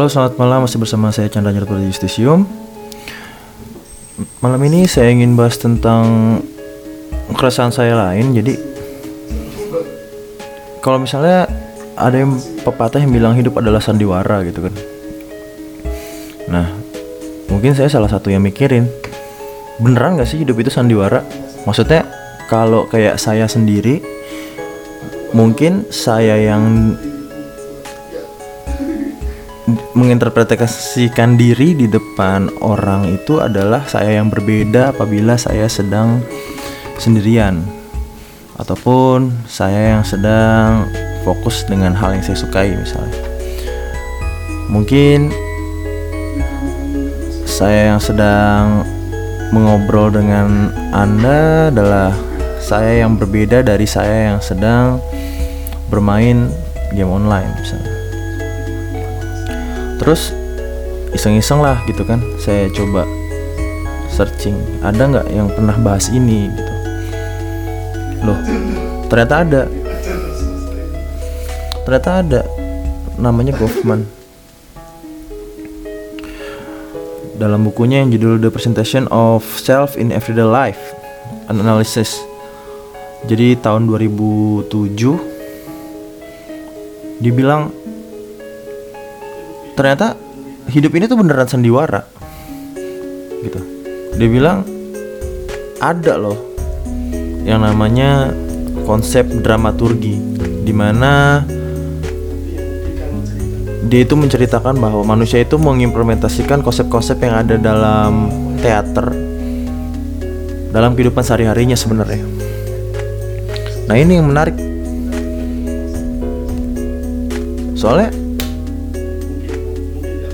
Halo, selamat malam. Masih bersama saya Chandra Nyerpur Justisium. Malam ini saya ingin bahas tentang keresahan saya lain. Jadi, kalau misalnya ada yang pepatah yang bilang hidup adalah sandiwara gitu kan. Nah, mungkin saya salah satu yang mikirin, beneran gak sih hidup itu sandiwara? Maksudnya, kalau kayak saya sendiri, mungkin saya yang menginterpretasikan diri di depan orang itu adalah saya yang berbeda apabila saya sedang sendirian. Ataupun saya yang sedang fokus dengan hal yang saya sukai misalnya. Mungkin saya yang sedang mengobrol dengan Anda adalah saya yang berbeda dari saya yang sedang bermain game online misalnya terus iseng-iseng lah gitu kan saya coba searching ada nggak yang pernah bahas ini gitu. Loh ternyata ada. Ternyata ada namanya Goffman. Dalam bukunya yang judul The Presentation of Self in Everyday Life Analysis. Jadi tahun 2007 dibilang ternyata hidup ini tuh beneran sandiwara gitu dia bilang ada loh yang namanya konsep dramaturgi di mana dia itu menceritakan bahwa manusia itu mengimplementasikan konsep-konsep yang ada dalam teater dalam kehidupan sehari-harinya sebenarnya. Nah ini yang menarik. Soalnya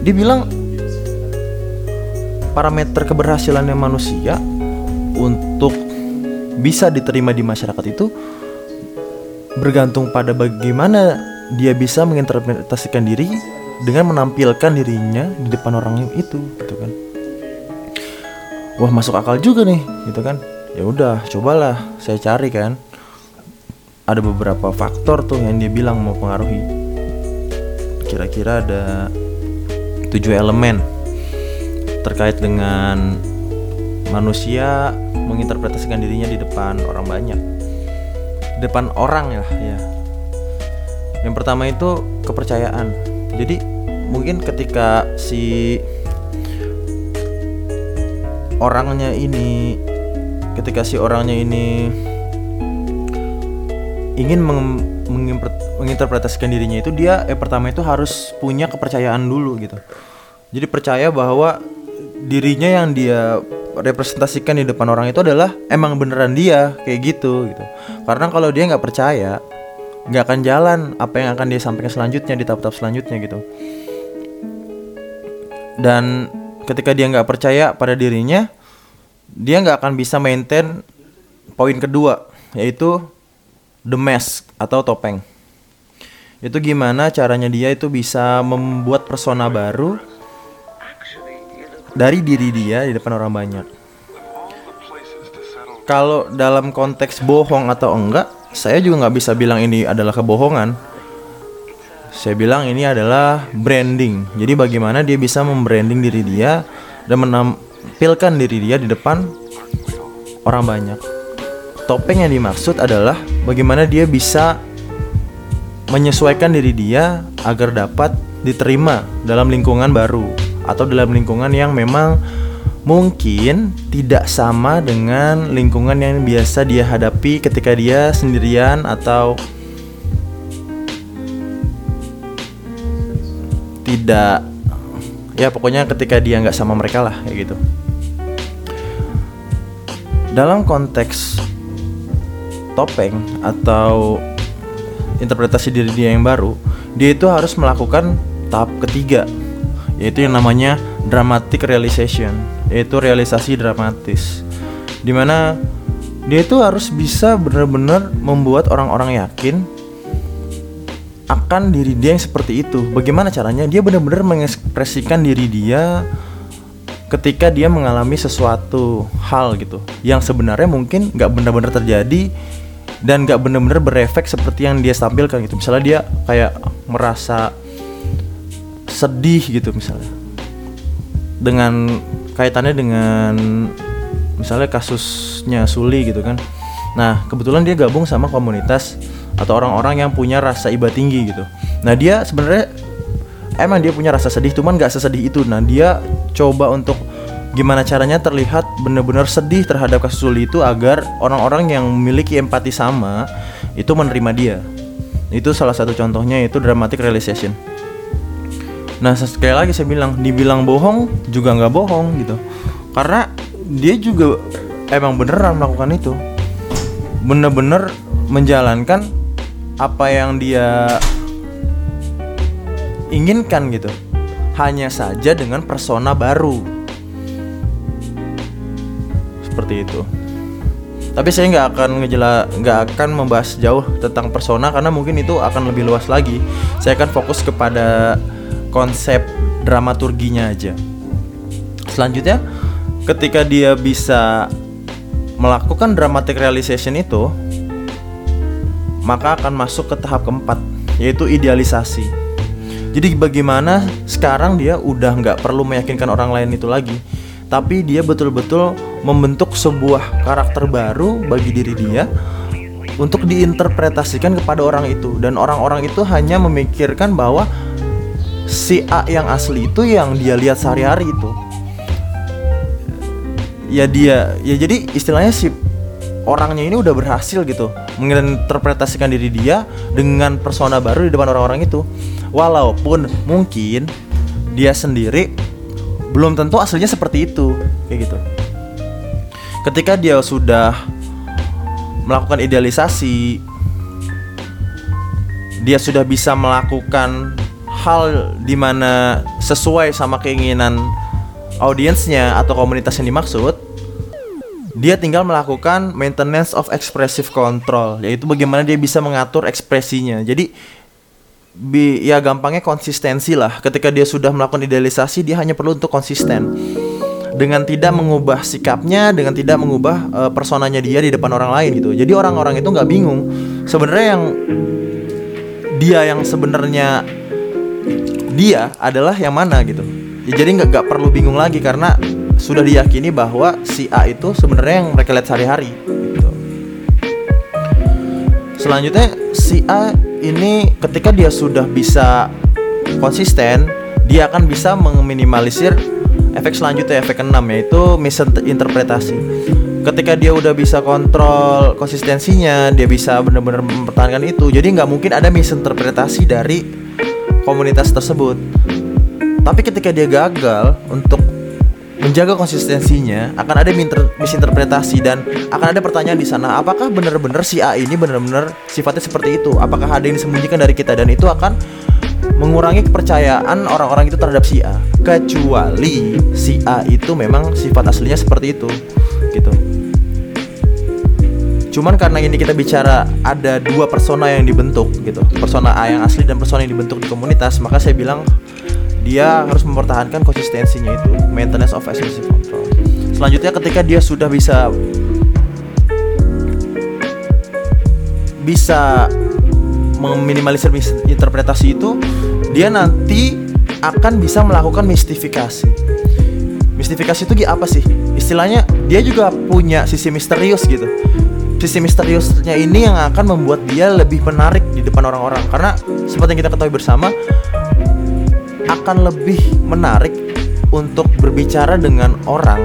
dia bilang parameter keberhasilannya manusia untuk bisa diterima di masyarakat itu bergantung pada bagaimana dia bisa menginterpretasikan diri dengan menampilkan dirinya di depan orang itu gitu kan. Wah masuk akal juga nih gitu kan. Ya udah cobalah saya cari kan. Ada beberapa faktor tuh yang dia bilang mau pengaruhi. Kira-kira ada tujuh elemen terkait dengan manusia menginterpretasikan dirinya di depan orang banyak. Depan orang ya ya. Yang pertama itu kepercayaan. Jadi mungkin ketika si orangnya ini ketika si orangnya ini ingin menginterpretasikan dirinya itu dia eh pertama itu harus punya kepercayaan dulu gitu. Jadi percaya bahwa dirinya yang dia representasikan di depan orang itu adalah emang beneran dia kayak gitu gitu. Karena kalau dia nggak percaya nggak akan jalan apa yang akan dia sampaikan selanjutnya di tahap-tahap selanjutnya gitu. Dan ketika dia nggak percaya pada dirinya dia nggak akan bisa maintain poin kedua yaitu the mask atau topeng itu gimana caranya dia itu bisa membuat persona baru dari diri dia di depan orang banyak. Kalau dalam konteks bohong atau enggak, saya juga nggak bisa bilang ini adalah kebohongan. Saya bilang ini adalah branding. Jadi bagaimana dia bisa membranding diri dia dan menampilkan diri dia di depan orang banyak. Topeng yang dimaksud adalah bagaimana dia bisa menyesuaikan diri dia agar dapat diterima dalam lingkungan baru atau dalam lingkungan yang memang mungkin tidak sama dengan lingkungan yang biasa dia hadapi ketika dia sendirian atau tidak. Ya pokoknya ketika dia nggak sama mereka lah kayak gitu. Dalam konteks topeng atau interpretasi diri dia yang baru dia itu harus melakukan tahap ketiga yaitu yang namanya dramatic realization yaitu realisasi dramatis. Di mana dia itu harus bisa benar-benar membuat orang-orang yakin akan diri dia yang seperti itu. Bagaimana caranya? Dia benar-benar mengekspresikan diri dia ketika dia mengalami sesuatu hal gitu yang sebenarnya mungkin nggak benar-benar terjadi dan nggak benar-benar berefek seperti yang dia tampilkan gitu. Misalnya dia kayak merasa sedih gitu misalnya. Dengan kaitannya dengan misalnya kasusnya Suli gitu kan. Nah kebetulan dia gabung sama komunitas atau orang-orang yang punya rasa iba tinggi gitu. Nah dia sebenarnya emang dia punya rasa sedih cuman nggak sesedih itu. Nah dia coba untuk gimana caranya terlihat benar-benar sedih terhadap kasus Suli itu agar orang-orang yang memiliki empati sama itu menerima dia. Itu salah satu contohnya itu dramatic realization. Nah sekali lagi saya bilang, dibilang bohong juga nggak bohong gitu, karena dia juga emang beneran melakukan itu, bener-bener menjalankan apa yang dia inginkan gitu, hanya saja dengan persona baru, seperti itu. Tapi saya nggak akan ngejela, nggak akan membahas jauh tentang persona karena mungkin itu akan lebih luas lagi. Saya akan fokus kepada konsep dramaturginya aja. Selanjutnya, ketika dia bisa melakukan dramatic realization itu, maka akan masuk ke tahap keempat, yaitu idealisasi. Jadi bagaimana sekarang dia udah nggak perlu meyakinkan orang lain itu lagi, tapi dia betul-betul membentuk sebuah karakter baru bagi diri dia untuk diinterpretasikan kepada orang itu. Dan orang-orang itu hanya memikirkan bahwa si A yang asli itu yang dia lihat sehari-hari itu. Ya dia ya jadi istilahnya si orangnya ini udah berhasil gitu menginterpretasikan diri dia dengan persona baru di depan orang-orang itu. Walaupun mungkin dia sendiri belum tentu aslinya seperti itu kayak gitu ketika dia sudah melakukan idealisasi dia sudah bisa melakukan hal di mana sesuai sama keinginan audiensnya atau komunitas yang dimaksud dia tinggal melakukan maintenance of expressive control yaitu bagaimana dia bisa mengatur ekspresinya. Jadi bi ya gampangnya konsistensi lah. Ketika dia sudah melakukan idealisasi dia hanya perlu untuk konsisten dengan tidak mengubah sikapnya dengan tidak mengubah uh, personanya dia di depan orang lain gitu. Jadi orang-orang itu nggak bingung. Sebenarnya yang dia yang sebenarnya dia adalah yang mana gitu. Ya, jadi nggak nggak perlu bingung lagi karena sudah diyakini bahwa si A itu sebenarnya yang mereka lihat sehari-hari gitu. selanjutnya si A ini ketika dia sudah bisa konsisten dia akan bisa meminimalisir efek selanjutnya efek keenam yaitu misinterpretasi ketika dia udah bisa kontrol konsistensinya dia bisa benar-benar mempertahankan itu jadi nggak mungkin ada misinterpretasi dari komunitas tersebut. Tapi ketika dia gagal untuk menjaga konsistensinya, akan ada misinterpretasi dan akan ada pertanyaan di sana, apakah benar-benar si A ini benar-benar sifatnya seperti itu? Apakah ada yang disembunyikan dari kita dan itu akan mengurangi kepercayaan orang-orang itu terhadap si A. Kecuali si A itu memang sifat aslinya seperti itu, gitu. Cuman karena ini kita bicara ada dua persona yang dibentuk gitu, persona A yang asli dan persona yang dibentuk di komunitas, maka saya bilang dia harus mempertahankan konsistensinya itu, maintenance of exclusive control. Selanjutnya ketika dia sudah bisa bisa meminimalisir interpretasi itu, dia nanti akan bisa melakukan mistifikasi. Mistifikasi itu apa sih? Istilahnya dia juga punya sisi misterius gitu sisi misteriusnya ini yang akan membuat dia lebih menarik di depan orang-orang karena seperti yang kita ketahui bersama akan lebih menarik untuk berbicara dengan orang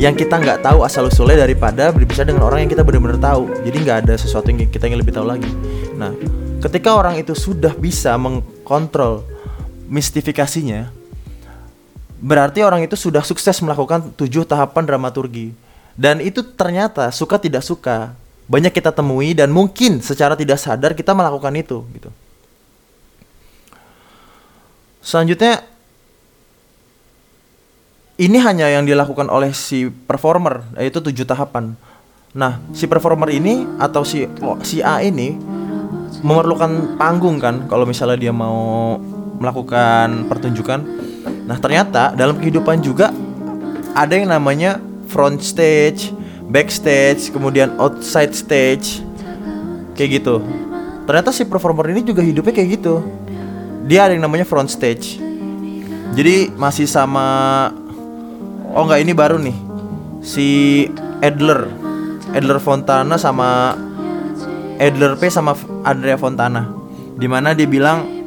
yang kita nggak tahu asal usulnya daripada berbicara dengan orang yang kita benar-benar tahu jadi nggak ada sesuatu yang kita ingin lebih tahu lagi nah ketika orang itu sudah bisa mengkontrol mistifikasinya berarti orang itu sudah sukses melakukan tujuh tahapan dramaturgi dan itu ternyata suka tidak suka banyak kita temui dan mungkin secara tidak sadar kita melakukan itu gitu. Selanjutnya ini hanya yang dilakukan oleh si performer yaitu tujuh tahapan. Nah, si performer ini atau si oh, si A ini memerlukan panggung kan kalau misalnya dia mau melakukan pertunjukan. Nah, ternyata dalam kehidupan juga ada yang namanya front stage, backstage, kemudian outside stage, kayak gitu. Ternyata si performer ini juga hidupnya kayak gitu. Dia ada yang namanya front stage. Jadi masih sama Oh enggak ini baru nih Si Adler Adler Fontana sama Adler P sama Andrea Fontana Di mana dia bilang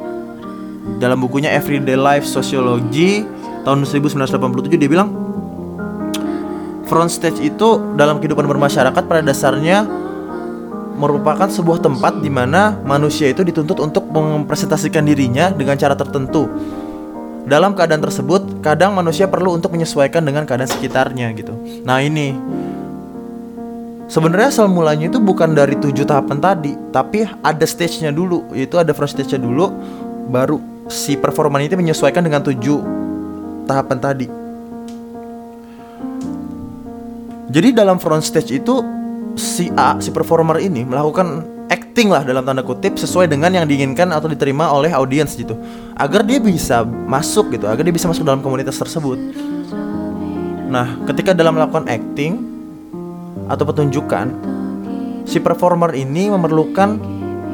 Dalam bukunya Everyday Life Sociology Tahun 1987 dia bilang Front stage itu dalam kehidupan bermasyarakat pada dasarnya merupakan sebuah tempat di mana manusia itu dituntut untuk mempresentasikan dirinya dengan cara tertentu. Dalam keadaan tersebut, kadang manusia perlu untuk menyesuaikan dengan keadaan sekitarnya gitu. Nah ini sebenarnya asal mulanya itu bukan dari tujuh tahapan tadi, tapi ada stage-nya dulu, yaitu ada front stage-nya dulu, baru si performan itu menyesuaikan dengan tujuh tahapan tadi. Jadi dalam front stage itu si A, si performer ini melakukan acting lah dalam tanda kutip sesuai dengan yang diinginkan atau diterima oleh audiens gitu. Agar dia bisa masuk gitu, agar dia bisa masuk dalam komunitas tersebut. Nah, ketika dalam melakukan acting atau pertunjukan, si performer ini memerlukan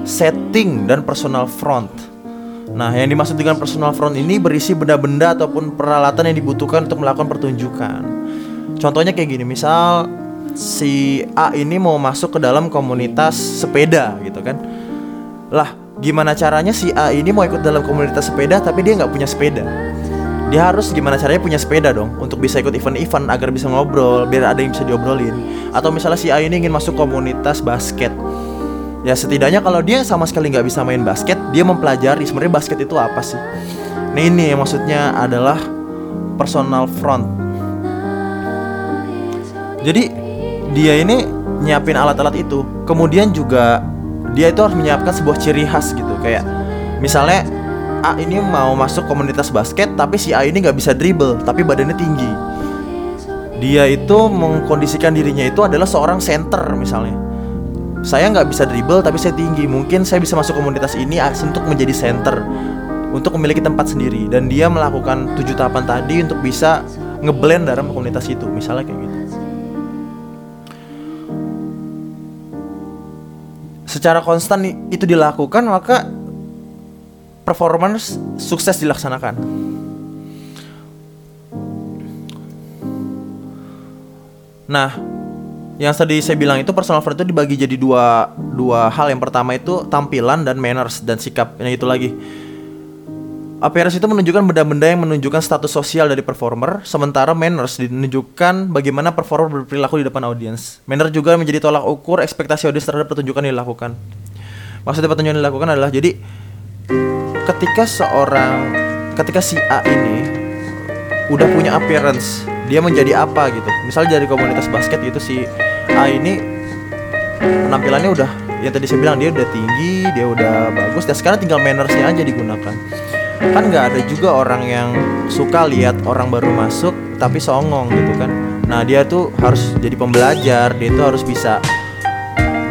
setting dan personal front. Nah, yang dimaksud dengan personal front ini berisi benda-benda ataupun peralatan yang dibutuhkan untuk melakukan pertunjukan. Contohnya kayak gini, misal si A ini mau masuk ke dalam komunitas sepeda gitu kan. Lah gimana caranya si A ini mau ikut dalam komunitas sepeda tapi dia nggak punya sepeda? Dia harus gimana caranya punya sepeda dong untuk bisa ikut event-event agar bisa ngobrol biar ada yang bisa diobrolin. Atau misalnya si A ini ingin masuk komunitas basket ya setidaknya kalau dia sama sekali nggak bisa main basket dia mempelajari sebenarnya basket itu apa sih? Nah ini maksudnya adalah personal front. Jadi dia ini nyiapin alat-alat itu. Kemudian juga dia itu harus menyiapkan sebuah ciri khas gitu. Kayak misalnya A ini mau masuk komunitas basket tapi si A ini nggak bisa dribble tapi badannya tinggi. Dia itu mengkondisikan dirinya itu adalah seorang center misalnya saya nggak bisa dribble tapi saya tinggi. Mungkin saya bisa masuk komunitas ini untuk menjadi center untuk memiliki tempat sendiri. Dan dia melakukan tujuh tahapan tadi untuk bisa ngeblend dalam komunitas itu misalnya kayak gitu. Secara konstan itu dilakukan maka performance sukses dilaksanakan. Nah, yang tadi saya bilang itu personal brand itu dibagi jadi dua dua hal. Yang pertama itu tampilan dan manners dan sikap. Yang itu lagi Appearance itu menunjukkan benda-benda yang menunjukkan status sosial dari performer, sementara manners menunjukkan bagaimana performer berperilaku di depan audiens. Manner juga menjadi tolak ukur ekspektasi audiens terhadap pertunjukan yang dilakukan. Maksudnya pertunjukan yang dilakukan adalah jadi ketika seorang ketika si A ini udah punya appearance, dia menjadi apa gitu. Misalnya dari komunitas basket gitu si A ini penampilannya udah yang tadi saya bilang dia udah tinggi, dia udah bagus dan sekarang tinggal mannersnya aja digunakan. Kan nggak ada juga orang yang suka lihat orang baru masuk tapi songong gitu kan. Nah dia tuh harus jadi pembelajar dia tuh harus bisa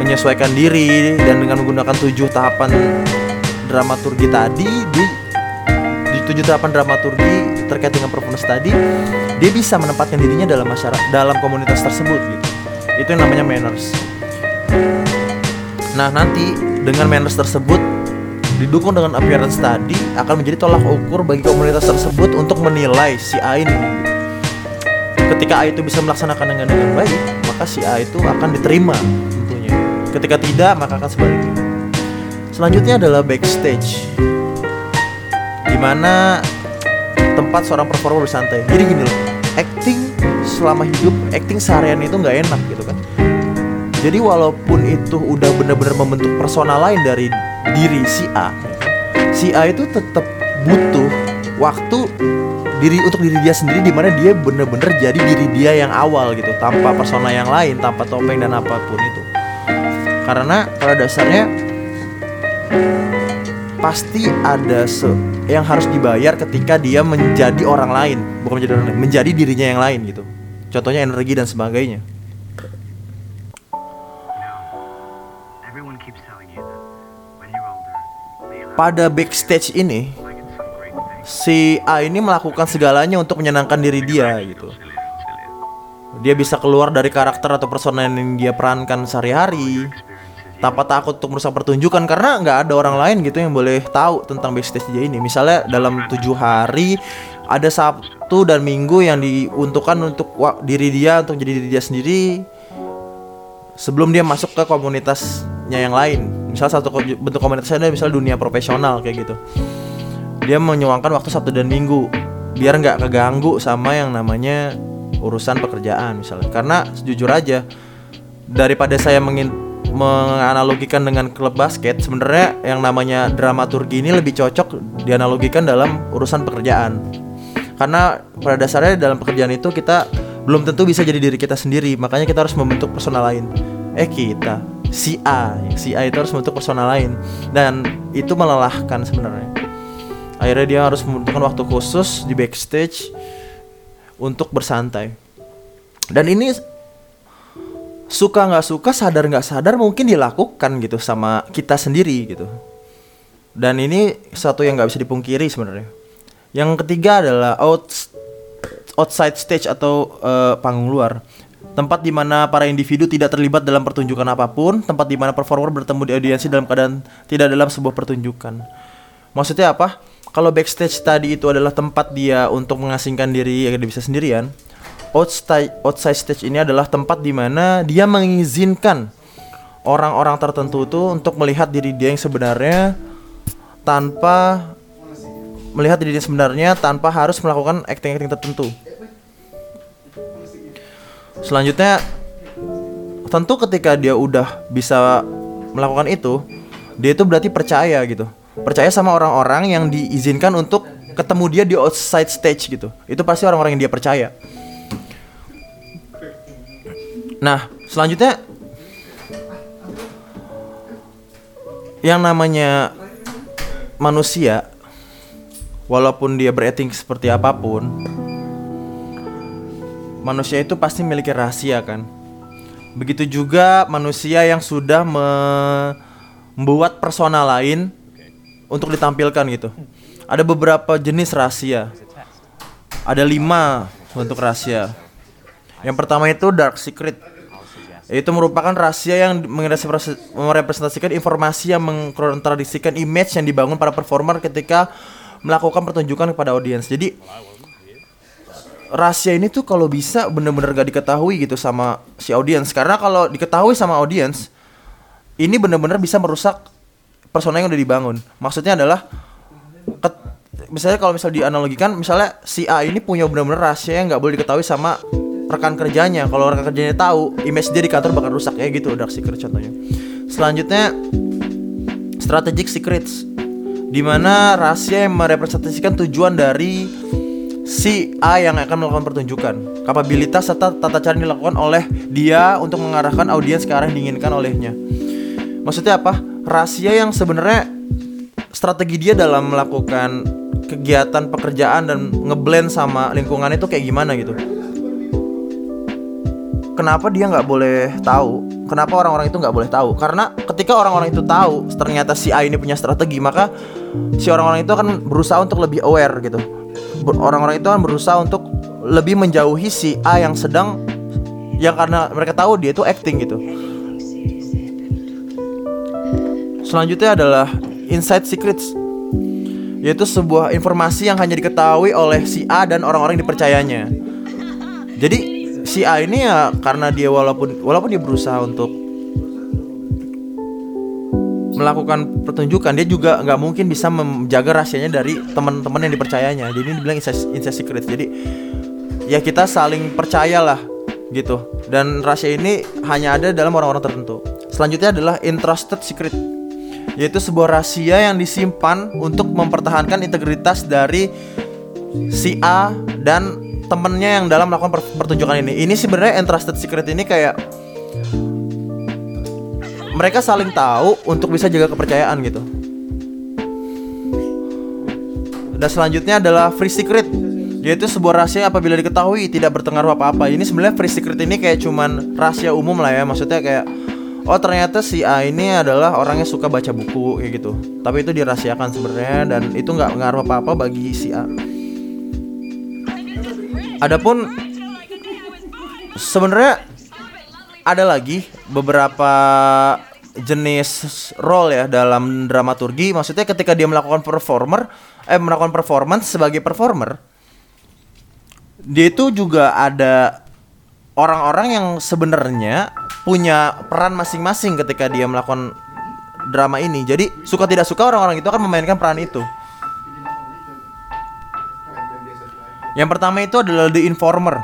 menyesuaikan diri dan dengan menggunakan tujuh tahapan dramaturgi tadi di di tujuh tahapan dramaturgi terkait dengan performance tadi dia bisa menempatkan dirinya dalam masyarakat dalam komunitas tersebut gitu itu yang namanya manners nah nanti dengan manners tersebut didukung dengan appearance tadi akan menjadi tolak ukur bagi komunitas tersebut untuk menilai si A ini. Ketika A itu bisa melaksanakan dengan dengan baik, maka si A itu akan diterima tentunya. Ketika tidak, maka akan sebaliknya. Selanjutnya adalah backstage, di mana tempat seorang performer bersantai. Jadi gini loh, acting selama hidup, acting seharian itu nggak enak gitu kan. Jadi walaupun itu udah benar-benar membentuk persona lain dari diri si A si A itu tetap butuh waktu diri untuk diri dia sendiri di mana dia bener-bener jadi diri dia yang awal gitu tanpa persona yang lain tanpa topeng dan apa pun itu karena pada dasarnya pasti ada se yang harus dibayar ketika dia menjadi orang lain bukan menjadi orang lain menjadi dirinya yang lain gitu contohnya energi dan sebagainya pada backstage ini si A ini melakukan segalanya untuk menyenangkan diri dia gitu. Dia bisa keluar dari karakter atau persona yang dia perankan sehari-hari. Tanpa takut untuk merusak pertunjukan karena nggak ada orang lain gitu yang boleh tahu tentang backstage dia ini. Misalnya dalam tujuh hari ada Sabtu dan Minggu yang diuntukkan untuk diri dia untuk jadi diri dia sendiri sebelum dia masuk ke komunitasnya yang lain. Misal satu bentuk komunitasnya ada misalnya dunia profesional kayak gitu. Dia menyuangkan waktu Sabtu dan Minggu biar nggak keganggu sama yang namanya urusan pekerjaan misalnya. Karena jujur aja daripada saya mengin menganalogikan dengan klub basket sebenarnya yang namanya dramaturgi ini lebih cocok dianalogikan dalam urusan pekerjaan. Karena pada dasarnya dalam pekerjaan itu kita belum tentu bisa jadi diri kita sendiri makanya kita harus membentuk personal lain. Eh kita si A si A itu harus membentuk personal lain. Dan itu melelahkan sebenarnya. Akhirnya dia harus membutuhkan waktu khusus di backstage untuk bersantai. Dan ini suka nggak suka sadar nggak sadar mungkin dilakukan gitu sama kita sendiri gitu. Dan ini satu yang nggak bisa dipungkiri sebenarnya. Yang ketiga adalah out outside stage atau uh, panggung luar. Tempat di mana para individu tidak terlibat dalam pertunjukan apa pun tempat di mana performer bertemu di audiensi dalam keadaan tidak dalam sebuah pertunjukan. Maksudnya apa? Kalau backstage tadi itu adalah tempat dia untuk mengasingkan diri yang dia bisa sendirian outside outside stage ini adalah tempat di mana dia mengizinkan orang-orang tertentu itu untuk melihat diri dia yang sebenarnya tanpa melihat diri dia sebenarnya tanpa harus melakukan acting-acting tertentu. Selanjutnya tentu ketika dia udah bisa melakukan itu, dia itu berarti percaya gitu. Percaya sama orang-orang yang diizinkan untuk ketemu dia di outside stage gitu. Itu pasti orang-orang yang dia percaya. Nah, selanjutnya. Yang namanya manusia walaupun dia bereting seperti apa pun manusia itu pasti memiliki rahasia kan? Begitu juga manusia yang sudah membuat persona lain untuk ditampilkan gitu. Ada beberapa jenis rahasia. Ada lima bentuk rahasia. Yang pertama itu dark secret. Itu merupakan rahasia yang merepresentasikan informasi yang mengkontradiksikan image yang dibangun para performer ketika melakukan pertunjukan kepada audiens. Jadi rahasia ini tuh kalau bisa bener-bener gak diketahui gitu sama si audiens karena kalau diketahui sama audiens ini bener-bener bisa merusak persona yang udah dibangun. Maksudnya adalah misalnya kalau misalnya dianalogikan misalnya si A ini punya bener-bener rahasia yang nggak boleh diketahui sama rekan kerjanya. Kalau rekan kerjanya tahu image dia di kantor bakal rusak ya gitu dark secret contohnya. Selanjutnya strategic secrets. Di mana rahasia yang merepresentasikan tujuan dari si A yang akan melakukan pertunjukan. Kapabilitas serta tata cara yang dilakukan oleh dia untuk mengarahkan audiens ke arah yang diinginkan olehnya. Maksudnya apa? Rahasia yang sebenarnya strategi dia dalam melakukan kegiatan pekerjaan dan ngeblend sama lingkungan itu kayak gimana gitu kenapa dia nggak boleh tahu? Kenapa orang-orang itu nggak boleh tahu? Karena ketika orang-orang itu tahu ternyata si A ini punya strategi maka si orang-orang itu akan berusaha untuk lebih aware gitu. Orang-orang itu akan berusaha untuk lebih menjauhi si A yang sedang yang karena mereka tahu dia itu acting gitu. Selanjutnya adalah inside secrets yaitu sebuah informasi yang hanya diketahui oleh si A dan orang-orang dipercayanya. Jadi si A ini ya karena dia walaupun walaupun dia berusaha untuk melakukan pertunjukan dia juga nggak mungkin bisa menjaga rahasianya dari teman-teman yang dipercayanya. Jadi ini dibilang inside secret. Jadi ya kita saling percayalah gitu. Dan rahasia ini hanya ada dalam orang-orang tertentu. Selanjutnya adalah entrusted secret yaitu sebuah rahasia yang disimpan untuk mempertahankan integritas dari si A dan temennya yang dalam melakukan pertunjukan ini. Ini sebenarnya entrusted secret ini kayak mereka saling tahu untuk bisa jaga kepercayaan gitu. Dan selanjutnya adalah free secret. Yaitu sebuah rahasia apabila diketahui tidak berpengaruh apa-apa. Ini sebenarnya free secret ini kayak cuman rahasia umum lah ya. Maksudnya kayak oh ternyata si A ini adalah orang yang suka baca buku kayak gitu. Tapi itu dirahasiakan sebenarnya dan itu nggak ngaruh apa-apa bagi si A Adapun sebenarnya ada lagi beberapa jenis role ya dalam dramaturgi. Maksudnya ketika dia melakukan performer eh melakukan performance sebagai performer dia itu juga ada orang-orang yang sebenarnya punya peran masing-masing ketika dia melakukan drama ini. Jadi suka tidak suka orang-orang itu akan memainkan peran itu yang pertama itu adalah the informer.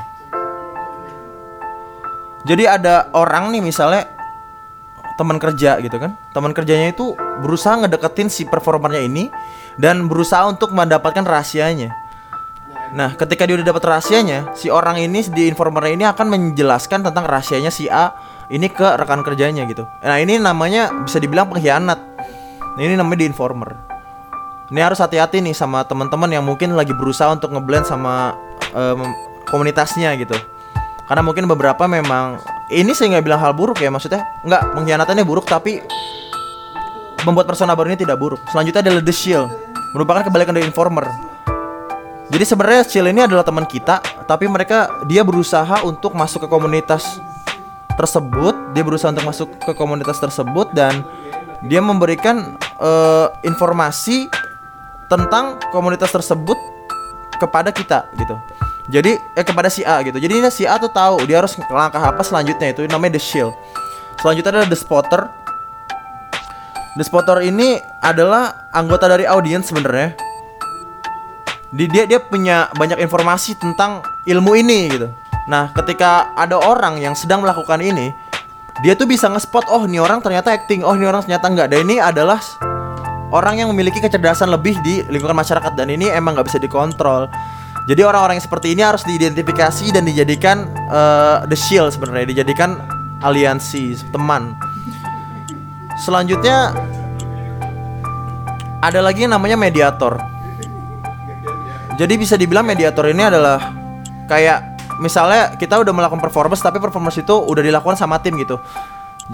Jadi ada orang nih misalnya teman kerja gitu kan. Teman kerjanya itu berusaha ngedeketin si performernya ini dan berusaha untuk mendapatkan rahasianya. Nah ketika dia udah dapat rahasianya si orang ini di informernya ini akan menjelaskan tentang rahasianya si A ini ke rekan kerjanya gitu. Nah ini namanya bisa dibilang pengkhianat. Nah, ini namanya di informer ini harus hati-hati nih sama teman-teman yang mungkin lagi berusaha untuk ngeblend sama um, komunitasnya gitu. Karena mungkin beberapa memang ini saya nggak bilang hal buruk ya maksudnya nggak pengkhianatannya buruk tapi membuat persona baru ini tidak buruk. Selanjutnya adalah the shield merupakan kebalikan dari informer. Jadi sebenarnya shield ini adalah teman kita tapi mereka dia berusaha untuk masuk ke komunitas tersebut dia berusaha untuk masuk ke komunitas tersebut dan dia memberikan uh, informasi tentang komunitas tersebut kepada kita gitu jadi eh kepada si A gitu. Jadi si A tuh tahu dia harus langkah apa selanjutnya itu namanya the shield. Selanjutnya adalah the spotter. The spotter ini adalah anggota dari audiens sebenarnya. Dia dia punya banyak informasi tentang ilmu ini gitu. Nah, ketika ada orang yang sedang melakukan ini, dia tuh bisa ngespot oh ini orang ternyata acting, oh ini orang ternyata enggak. Dan ini adalah orang yang memiliki kecerdasan lebih di lingkungan masyarakat dan ini emang nggak bisa dikontrol. Jadi orang-orang yang seperti ini harus diidentifikasi dan dijadikan uh, the shield sebenarnya, dijadikan aliansi teman. Selanjutnya ada lagi yang namanya mediator. Jadi bisa dibilang mediator ini adalah kayak misalnya kita udah melakukan performance tapi performance itu udah dilakukan sama tim gitu.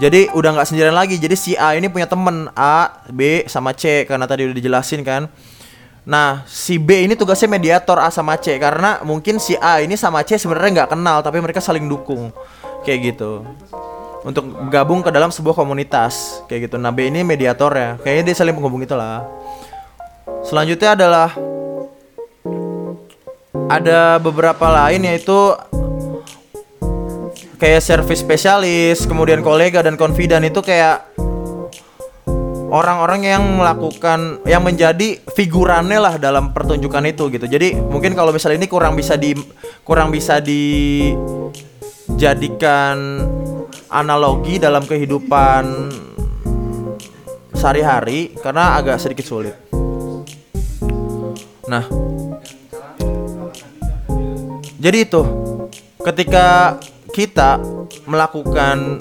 Jadi udah nggak sendirian lagi. Jadi si A ini punya temen A, B sama C karena tadi udah dijelasin kan. Nah, si B ini tugasnya mediator A sama C karena mungkin si A ini sama C sebenarnya nggak kenal tapi mereka saling dukung kayak gitu untuk gabung ke dalam sebuah komunitas kayak gitu. Nah, B ini mediator ya, kayaknya dia saling penghubung itulah. Selanjutnya adalah ada beberapa lain yaitu kayak service spesialis, kemudian kolega dan confident itu kayak orang-orang yang melakukan yang menjadi figurannya lah dalam pertunjukan itu gitu. Jadi mungkin kalau misalnya ini kurang bisa di kurang bisa dijadikan analogi dalam kehidupan sehari-hari karena agak sedikit sulit. Nah, jadi itu ketika kita melakukan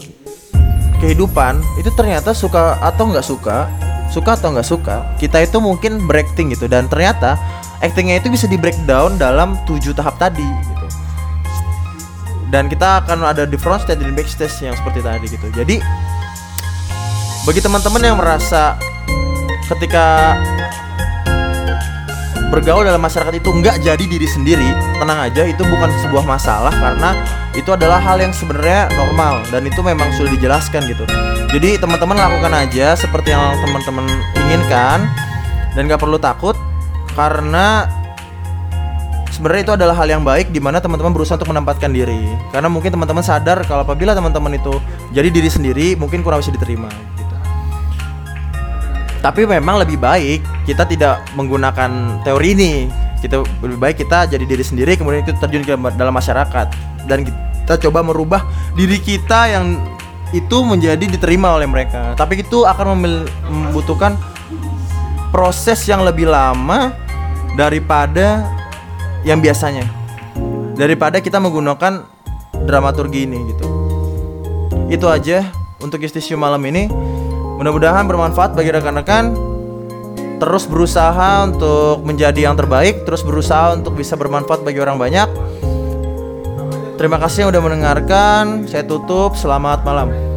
kehidupan itu ternyata suka atau nggak suka suka atau nggak suka kita itu mungkin breaking gitu. Dan ternyata actingnya itu bisa di breakdown dalam tujuh tahap tadi gitu. Dan kita akan ada di front stage dan backstage yang seperti tadi gitu. Jadi bagi teman-teman yang merasa ketika bergaul dalam masyarakat itu nggak jadi diri sendiri tenang aja itu bukan sebuah masalah karena itu adalah hal yang sebenarnya normal dan itu memang sudah dijelaskan gitu. Jadi teman-teman lakukan aja seperti yang teman-teman inginkan dan nggak perlu takut karena sebenarnya itu adalah hal yang baik di mana teman-teman berusaha untuk menempatkan diri. Karena mungkin teman-teman sadar kalau apabila teman-teman itu jadi diri sendiri mungkin kurang bisa diterima tapi memang lebih baik kita tidak menggunakan teori ini. Kita lebih baik kita jadi diri sendiri kemudian itu terjun ke dalam masyarakat dan kita coba merubah diri kita yang itu menjadi diterima oleh mereka. Tapi itu akan membutuhkan proses yang lebih lama daripada yang biasanya. Daripada kita menggunakan dramaturgi ini gitu. Itu aja untuk istisiu malam ini. Mudah-mudahan bermanfaat bagi rekan-rekan. Terus berusaha untuk menjadi yang terbaik, terus berusaha untuk bisa bermanfaat bagi orang banyak. Terima kasih yang udah mendengarkan. Saya tutup. Selamat malam.